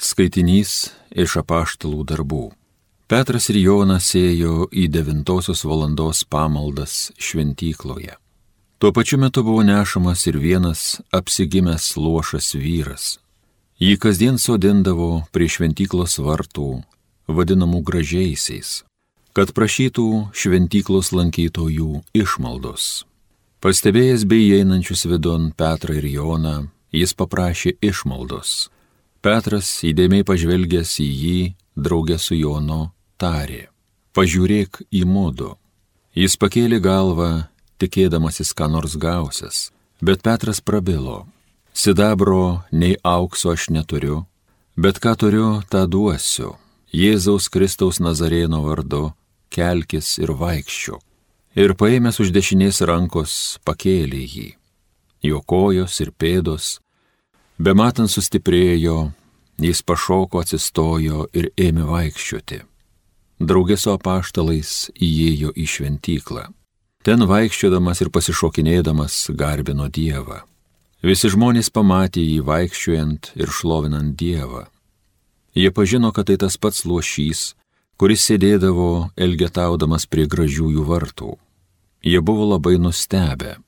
Skaitinys iš apaštalų darbų. Petras ir Jonas ėjo į devintosios valandos pamaldas šventykloje. Tuo pačiu metu buvo nešamas ir vienas apsigimęs lošas vyras. Jį kasdien sodindavo prie šventyklos vartų, vadinamų gražiaisiais, kad prašytų šventyklos lankytojų išmaldos. Pastebėjęs bei einančius vidon Petrą ir Joną, jis paprašė išmaldos Petras įdėmiai pažvelgęs į jį, draugė su Jonu, tarė, pažiūrėk į mūdu. Jis pakėlė galvą, tikėdamasis, ką nors gausias, bet Petras prabilo, sidabro nei aukso aš neturiu, bet ką turiu, tą duosiu. Jėzaus Kristaus Nazarėno vardu, kelkis ir vaikščiu. Ir paėmęs už dešinės rankos pakėlė jį. Jo kojos ir pėdos Bematant sustiprėjo, jis pašoko, atsistojo ir ėmė vaikščioti. Draugė su apaštalais įėjo į šventyklą. Ten vaikščiodamas ir pasišokinėdamas garbino Dievą. Visi žmonės pamatė jį vaikščiojant ir šlovinant Dievą. Jie pažino, kad tai tas pats lošys, kuris sėdėdavo elgetaudamas prie gražiųjų vartų. Jie buvo labai nustebę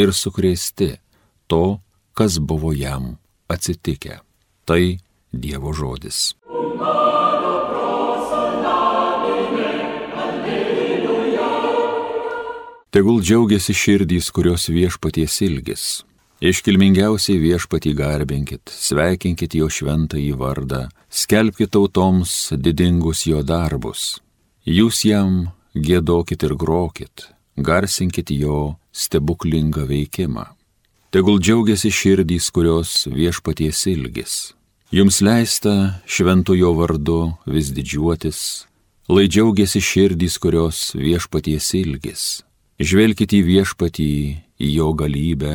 ir sukrėsti to, kas buvo jam atsitikę. Tai Dievo žodis. Tegul džiaugiasi širdys, kurios viešpaties ilgis. Iškilmingiausiai viešpatį garbinkit, sveikinkit jo šventąjį vardą, skelbkite tautoms didingus jo darbus. Jūs jam gėdokit ir grokit, garsinkit jo stebuklingą veikimą. Tegul džiaugiasi širdys, kurios viešpaties ilgis. Jums leista šventojo vardu vis didžiuotis, lai džiaugiasi širdys, kurios viešpaties ilgis. Žvelkite į viešpatį, į jo galybę,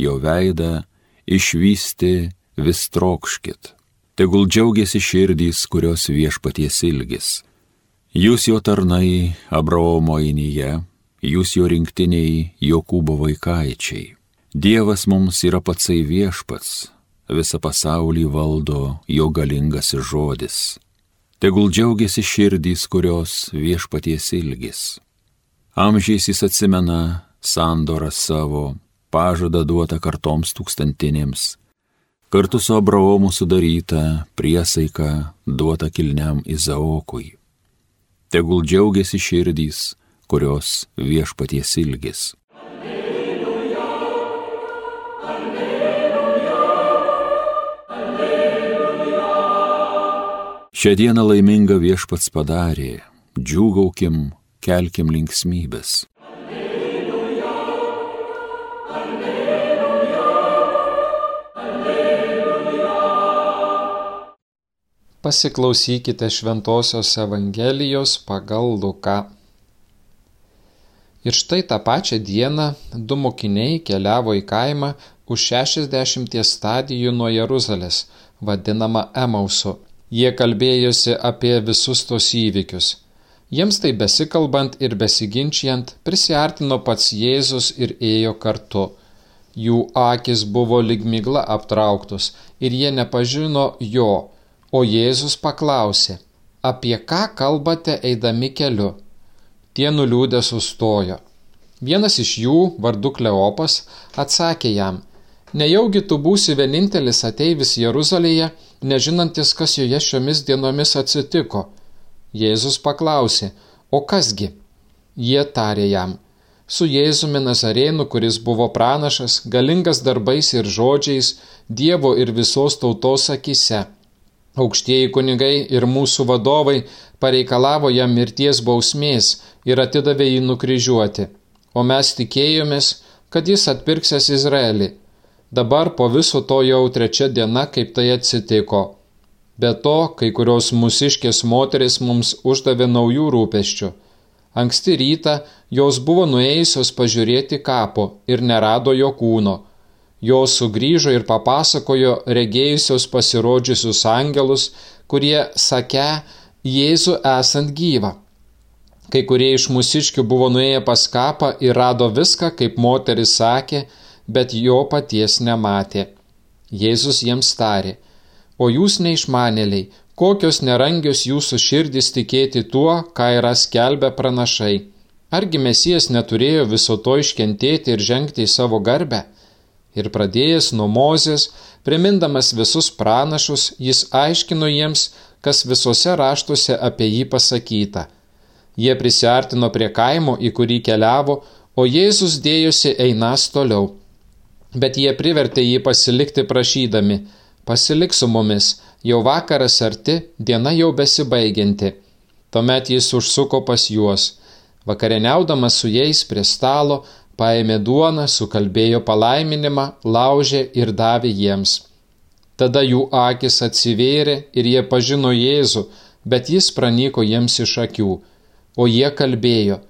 jo veidą, išvysti vis trokškit. Tegul džiaugiasi širdys, kurios viešpaties ilgis. Jūs jo tarnai Abraomo įnyje, jūs jo rinktiniai Jokūbo vaikaičiai. Dievas mums yra patsai viešpats, visą pasaulį valdo jo galingasis žodis. Tegul džiaugiasi širdys, kurios viešpaties ilgis. Amžiais jis atsimena sandorą savo, pažadą duotą kartoms tūkstantinėms, kartu su Abraomu sudaryta priesaika duota kilniam Izaokui. Tegul džiaugiasi širdys, kurios viešpaties ilgis. Šią dieną laiminga viešpats padarė, džiūgaukim, kelkim linksmybės. Pasiklausykite Šventojios Evangelijos pagal Luką. Ir štai tą pačią dieną du mokiniai keliavo į kaimą už 60 stadijų nuo Jeruzalės, vadinamą Emausu Jie kalbėjosi apie visus tos įvykius. Jiems tai besikalbant ir besiginčiant, prisartino pats Jėzus ir ėjo kartu. Jų akis buvo ligmigla aptrauktos ir jie nepažino jo, o Jėzus paklausė, apie ką kalbate eidami keliu. Tie nuliūdę sustojo. Vienas iš jų, vardu Kleopas, atsakė jam, nejaugi tu būsi vienintelis ateivis Jeruzalėje, nežinantis, kas joje šiomis dienomis atsitiko. Jėzus paklausė, o kasgi? Jie tarė jam, su Jėzumi Nazarėnu, kuris buvo pranašas, galingas darbais ir žodžiais, Dievo ir visos tautos akise. Aukštieji kunigai ir mūsų vadovai pareikalavo jam mirties bausmės ir atidavė jį nukryžiuoti, o mes tikėjomės, kad jis atpirksės Izraelį. Dabar po viso to jau trečia diena, kaip tai atsitiko. Be to, kai kurios mūsiškės moteris mums uždavė naujų rūpeščių. Anksti rytą jos buvo nuėjusios pažiūrėti kapo ir nerado jo kūno. Jos sugrįžo ir papasakojo regėjusios pasirodžiusius angelus, kurie sake Jėzų esant gyvą. Kai kurie iš mūsiškių buvo nuėję pas kapą ir rado viską, kaip moteris sakė, bet jo paties nematė. Jėzus jiems tarė, o jūs neišmanėliai, kokios nerangios jūsų širdis tikėti tuo, ką yra skelbę pranašai. Argi mesijas neturėjo viso to iškentėti ir žengti į savo garbę? Ir pradėjęs nuo Mozės, primindamas visus pranašus, jis aiškino jiems, kas visose raštuose apie jį pasakyta. Jie prisartino prie kaimo, į kurį keliavo, o Jėzus dėjosi einas toliau. Bet jie privertė jį pasilikti prašydami, pasilik su mumis, jau vakaras arti, diena jau besibaigianti. Tuomet jis užsuko pas juos. Vakarieniaudamas su jais prie stalo, paėmė duoną, sukalbėjo palaiminimą, laužė ir davė jiems. Tada jų akis atsivėrė ir jie pažino Jėzų, bet jis pranyko jiems iš akių. O jie kalbėjo,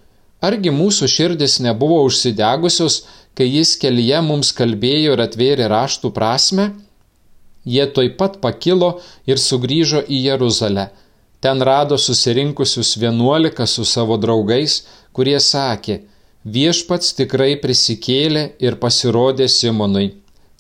argi mūsų širdis nebuvo užsidegusios, kai jis kelyje mums kalbėjo ir atvėrė raštų prasme? Jie toj pat pakilo ir sugrįžo į Jeruzalę. Ten rado susirinkusius vienuolika su savo draugais, kurie sakė, viešpats tikrai prisikėlė ir pasirodė Simonui.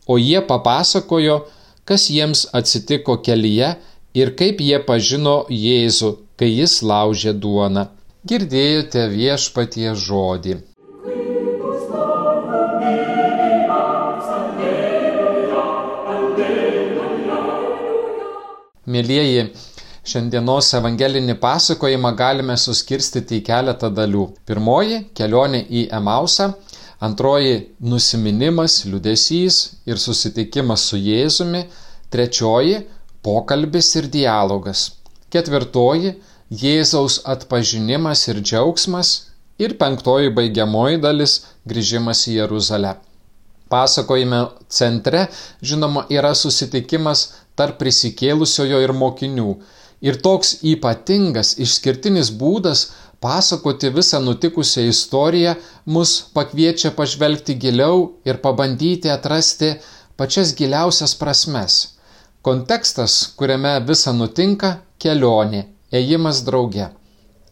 O jie papasakojo, kas jiems atsitiko kelyje ir kaip jie pažino Jėzų, kai jis laužė duoną. Girdėjote viešpatie žodį. Mėlyjeji, šiandienos evangelinį pasakojimą galime suskirstyti į keletą dalių. Pirmoji - kelionė į Emausą, antroji - nusiminimas, liudesys ir susitikimas su Jėzumi, trečioji - pokalbis ir dialogas, ketvirtoji - Jėzaus atpažinimas ir džiaugsmas ir penktoji baigiamoji dalis - grįžimas į Jeruzalę. Pasakojime centre, žinoma, yra susitikimas tarp prisikėlusiojo ir mokinių. Ir toks ypatingas, išskirtinis būdas pasakoti visą nutikusią istoriją mus pakviečia pažvelgti giliau ir pabandyti atrasti pačias giliausias prasmes. Kontekstas, kuriame visa nutinka - kelionė, ėjimas drauge.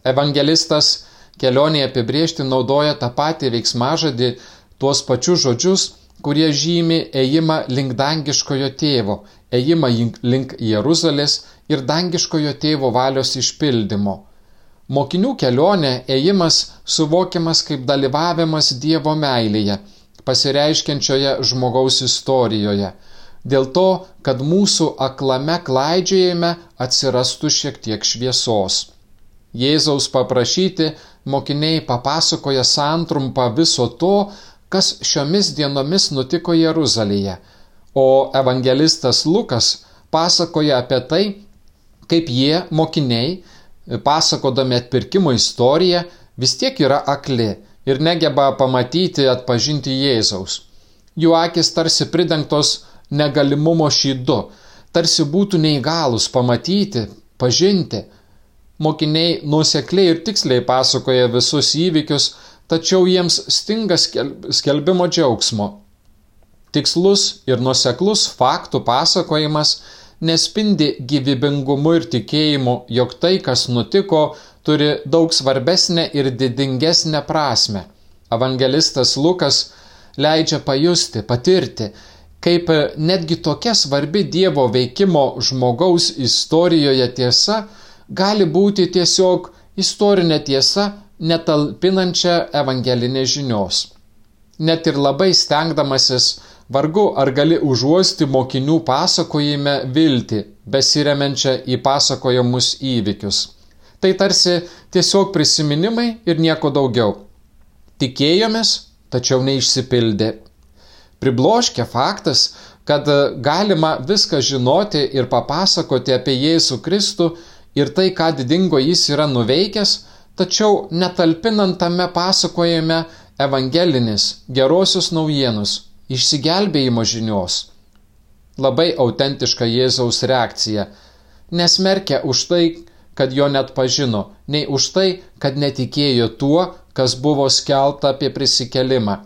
Evangelistas kelionėje apibriežti naudoja tą patį veiksmažodį, tuos pačius žodžius, kurie žymi ėjimą link dangiškojo tėvo, ėjimą link Jeruzalės ir dangiškojo tėvo valios išpildymo. Mokinių kelionė ėjimas suvokiamas kaip dalyvavimas Dievo meilėje, pasireiškiančioje žmogaus istorijoje, dėl to, kad mūsų aklame klaidžiojime atsirastų šiek tiek šviesos. Jėzaus paprašyti mokiniai papasakoja santrumpą viso to, kas šiomis dienomis nutiko Jeruzalėje, o evangelistas Lukas pasakoja apie tai, kaip jie, mokiniai, pasakodami atpirkimo istoriją, vis tiek yra akli ir negeba pamatyti, atpažinti Jėzaus. Jų akis tarsi pridengtos negalimumo šydu, tarsi būtų neįgalus pamatyti, pažinti. Mokiniai nusekliai ir tiksliai pasakoja visus įvykius, tačiau jiems stinga skelbimo džiaugsmo. Tikslus ir nuseklus faktų pasakojimas nespindi gyvybingumu ir tikėjimu, jog tai, kas nutiko, turi daug svarbesnę ir didingesnę prasme. Evangelistas Lukas leidžia pajusti, patirti, kaip netgi tokia svarbi Dievo veikimo žmogaus istorijoje tiesa gali būti tiesiog istorinė tiesa netalpinančią evangelinės žinios. Net ir labai stengdamasis, vargu ar gali užuosti mokinių pasakojime viltį, besiriamenčią į pasakojamus įvykius. Tai tarsi tiesiog prisiminimai ir nieko daugiau. Tikėjomės, tačiau neišsipildė. Pribloškia faktas, kad galima viską žinoti ir papasakoti apie Jėzų Kristų ir tai, ką didingo jis yra nuveikęs, tačiau netalpinant tame pasakojime evangelinis gerosios naujienos, išsigelbėjimo žinios. Labai autentiška Jėzaus reakcija. Nesmerkia už tai, kad jo net pažino, nei už tai, kad netikėjo tuo, kas buvo skelta apie prisikelimą.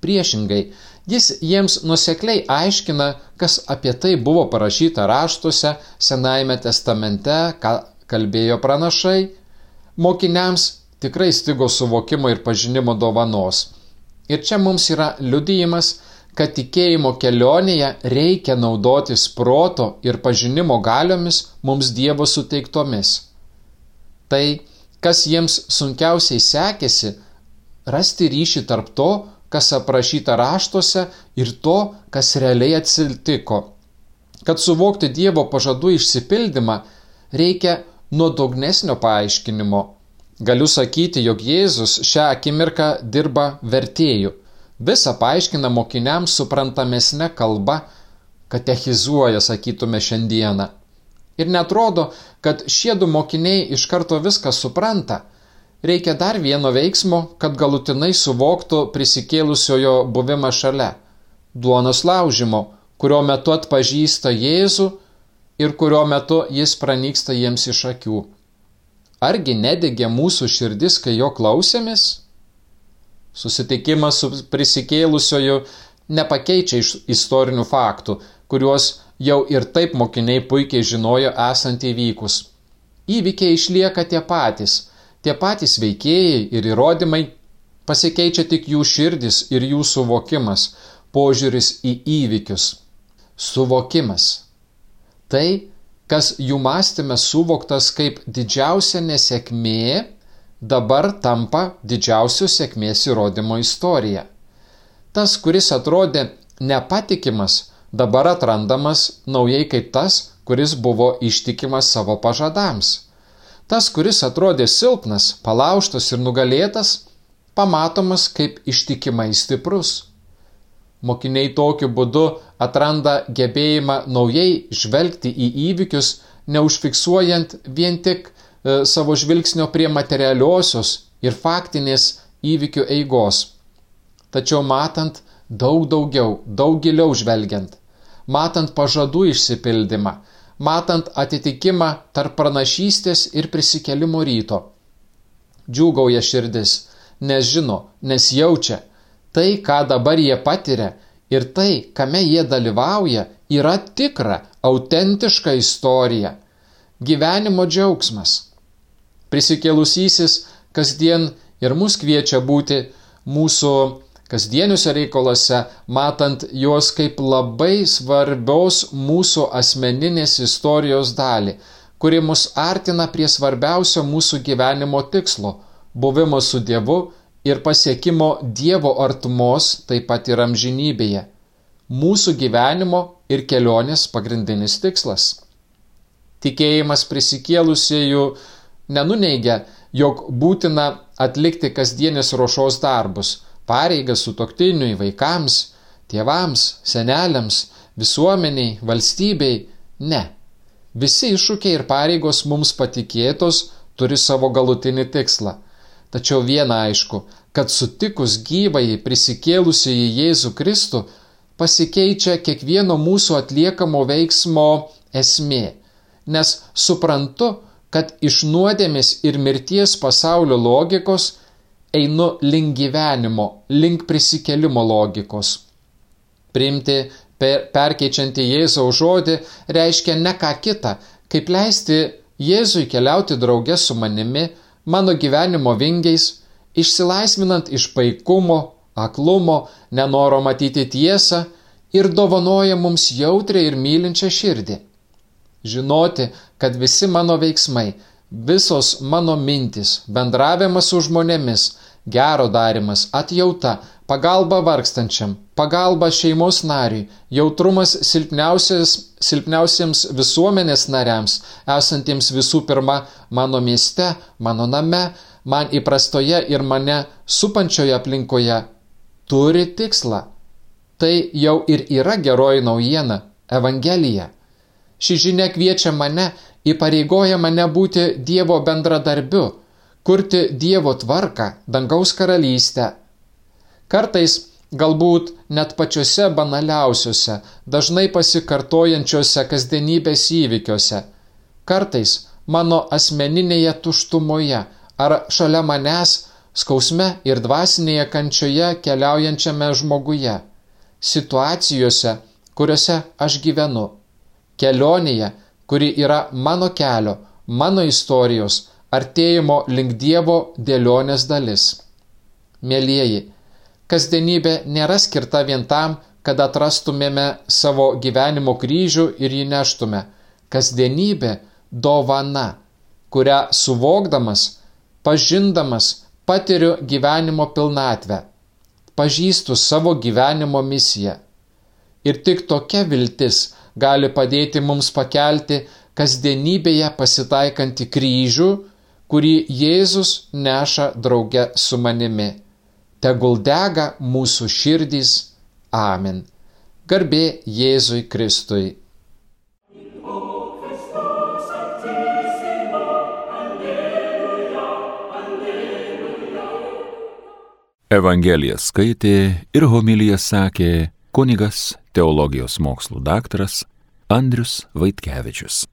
Priešingai, jis jiems nusekliai aiškina, kas apie tai buvo parašyta raštuose, Senajame testamente, ką kalbėjo pranašai Mokiniams tikrai stigo suvokimo ir pažinimo dovanos. Ir čia mums yra liudijimas, kad tikėjimo kelionėje reikia naudotis proto ir pažinimo galiomis mums Dievo suteiktomis. Tai, kas jiems sunkiausiai sekėsi, rasti ryšį tarp to, kas aprašyta raštuose ir to, kas realiai atsitiko. Kad suvokti Dievo pažadų išsipildymą, reikia nuodugnesnio paaiškinimo. Galiu sakyti, jog Jėzus šią akimirką dirba vertėjų visą paaiškina mokiniams suprantamesnė kalba, katechizuoja, sakytume, šiandieną. Ir netrodo, kad šie du mokiniai iš karto viską supranta. Reikia dar vieno veiksmo, kad galutinai suvoktų prisikėlusiojo buvimą šalia - duonos laužimo, kurio metu atpažįsta Jėzų ir kurio metu jis pranyksta jiems iš akių. Argi nedegė mūsų širdis, kai jo klausėmės? Susitikimas su prisikėlusioju nepakeičia iš istorinių faktų, kuriuos jau ir taip mokiniai puikiai žinojo esant įvykus. Įvykiai išlieka tie patys, tie patys veikėjai ir įrodymai, pasikeičia tik jų širdis ir jų suvokimas, požiūris į įvykius. Suvokimas. Tai, kas jų mąstymė suvoktas kaip didžiausia nesėkmė, dabar tampa didžiausių sėkmės įrodymo istorija. Tas, kuris atrodė nepatikimas, dabar atrandamas naujai kaip tas, kuris buvo ištikimas savo pažadams. Tas, kuris atrodė silpnas, palauštas ir nugalėtas, pamatomas kaip ištikimai stiprus. Mokiniai tokiu būdu atranda gebėjimą naujai žvelgti į įvykius, neužfiksuojant vien tik E, savo žvilgsnio prie materialiosios ir faktinės įvykių eigos. Tačiau matant daug daugiau, daug giliau žvelgiant, matant pažadų išsipildymą, matant atitikimą tarp pranašystės ir prisikelimo ryto. Džiūgauja širdis, nes žino, nes jaučia, tai, ką dabar jie patiria ir tai, kame jie dalyvauja, yra tikra, autentiška istorija. Gyvenimo džiaugsmas. Prisikėlusysis kasdien ir mus kviečia būti mūsų kasdieniuose reikaluose, matant juos kaip labai svarbios mūsų asmeninės istorijos dalį, kuri mus artina prie svarbiausio mūsų gyvenimo tikslo - buvimo su Dievu ir pasiekimo Dievo artumos taip pat ir amžinybėje. Mūsų gyvenimo ir kelionės pagrindinis tikslas. Tikėjimas prisikėlusiejų nenuneigia, jog būtina atlikti kasdienės ruošos darbus, pareigas sutoktiniui, vaikams, tėvams, seneliams, visuomeniai, valstybei. Ne. Visi iššūkiai ir pareigos mums patikėtos turi savo galutinį tikslą. Tačiau viena aišku, kad sutikus gyvai prisikėlusi į Jėzų Kristų, pasikeičia kiekvieno mūsų atliekamo veiksmo esmė. Nes suprantu, kad iš nuodėmės ir mirties pasaulio logikos einu link gyvenimo, link prisikelimo logikos. Priimti per, perkeičiantį Jėzaus žodį reiškia ne ką kitą, kaip leisti Jėzui keliauti drauge su manimi, mano gyvenimo vingiais, išsilaisvinant iš paikumo, aklumo, nenoro matyti tiesą ir dovanoja mums jautrę ir mylinčią širdį. Žinoti, kad visi mano veiksmai, visos mano mintis, bendravimas su žmonėmis, gero darimas, atjauta, pagalba vargstančiam, pagalba šeimos nariui, jautrumas silpniausiems visuomenės nariams, esantiems visų pirma mano mieste, mano name, man įprastoje ir mane supančioje aplinkoje, turi tikslą. Tai jau ir yra geroji naujiena - Evangelija. Ši žinia kviečia mane įpareigoja mane būti Dievo bendradarbiu, kurti Dievo tvarką, dangaus karalystę. Kartais galbūt net pačiuose banaliausiuose, dažnai pasikartojančiuose kasdienybės įvykiuose. Kartais mano asmeninėje tuštumoje ar šalia manęs skausme ir dvasinėje kančioje keliaujančiame žmoguje. Situacijose, kuriuose aš gyvenu. Kelionėje, kuri yra mano kelio, mano istorijos, artėjimo link Dievo dėlionės dalis. Mėlyjeji, kasdienybė nėra skirta vien tam, kad atrastumėme savo gyvenimo kryžių ir jį neštume. Kasdienybė dovana, kurią suvokdamas, pažindamas patiriu gyvenimo pilnatvę, pažįstu savo gyvenimo misiją. Ir tik tokia viltis gali padėti mums pakelti kasdienybėje pasitaikantį kryžių, kurį Jėzus neša drauge su manimi. Tegul dega mūsų širdys Amen. Garbė Jėzui Kristui. Evangeliją skaitė ir homiliją sakė kunigas teologijos mokslų daktaras Andrius Vaitkevičius.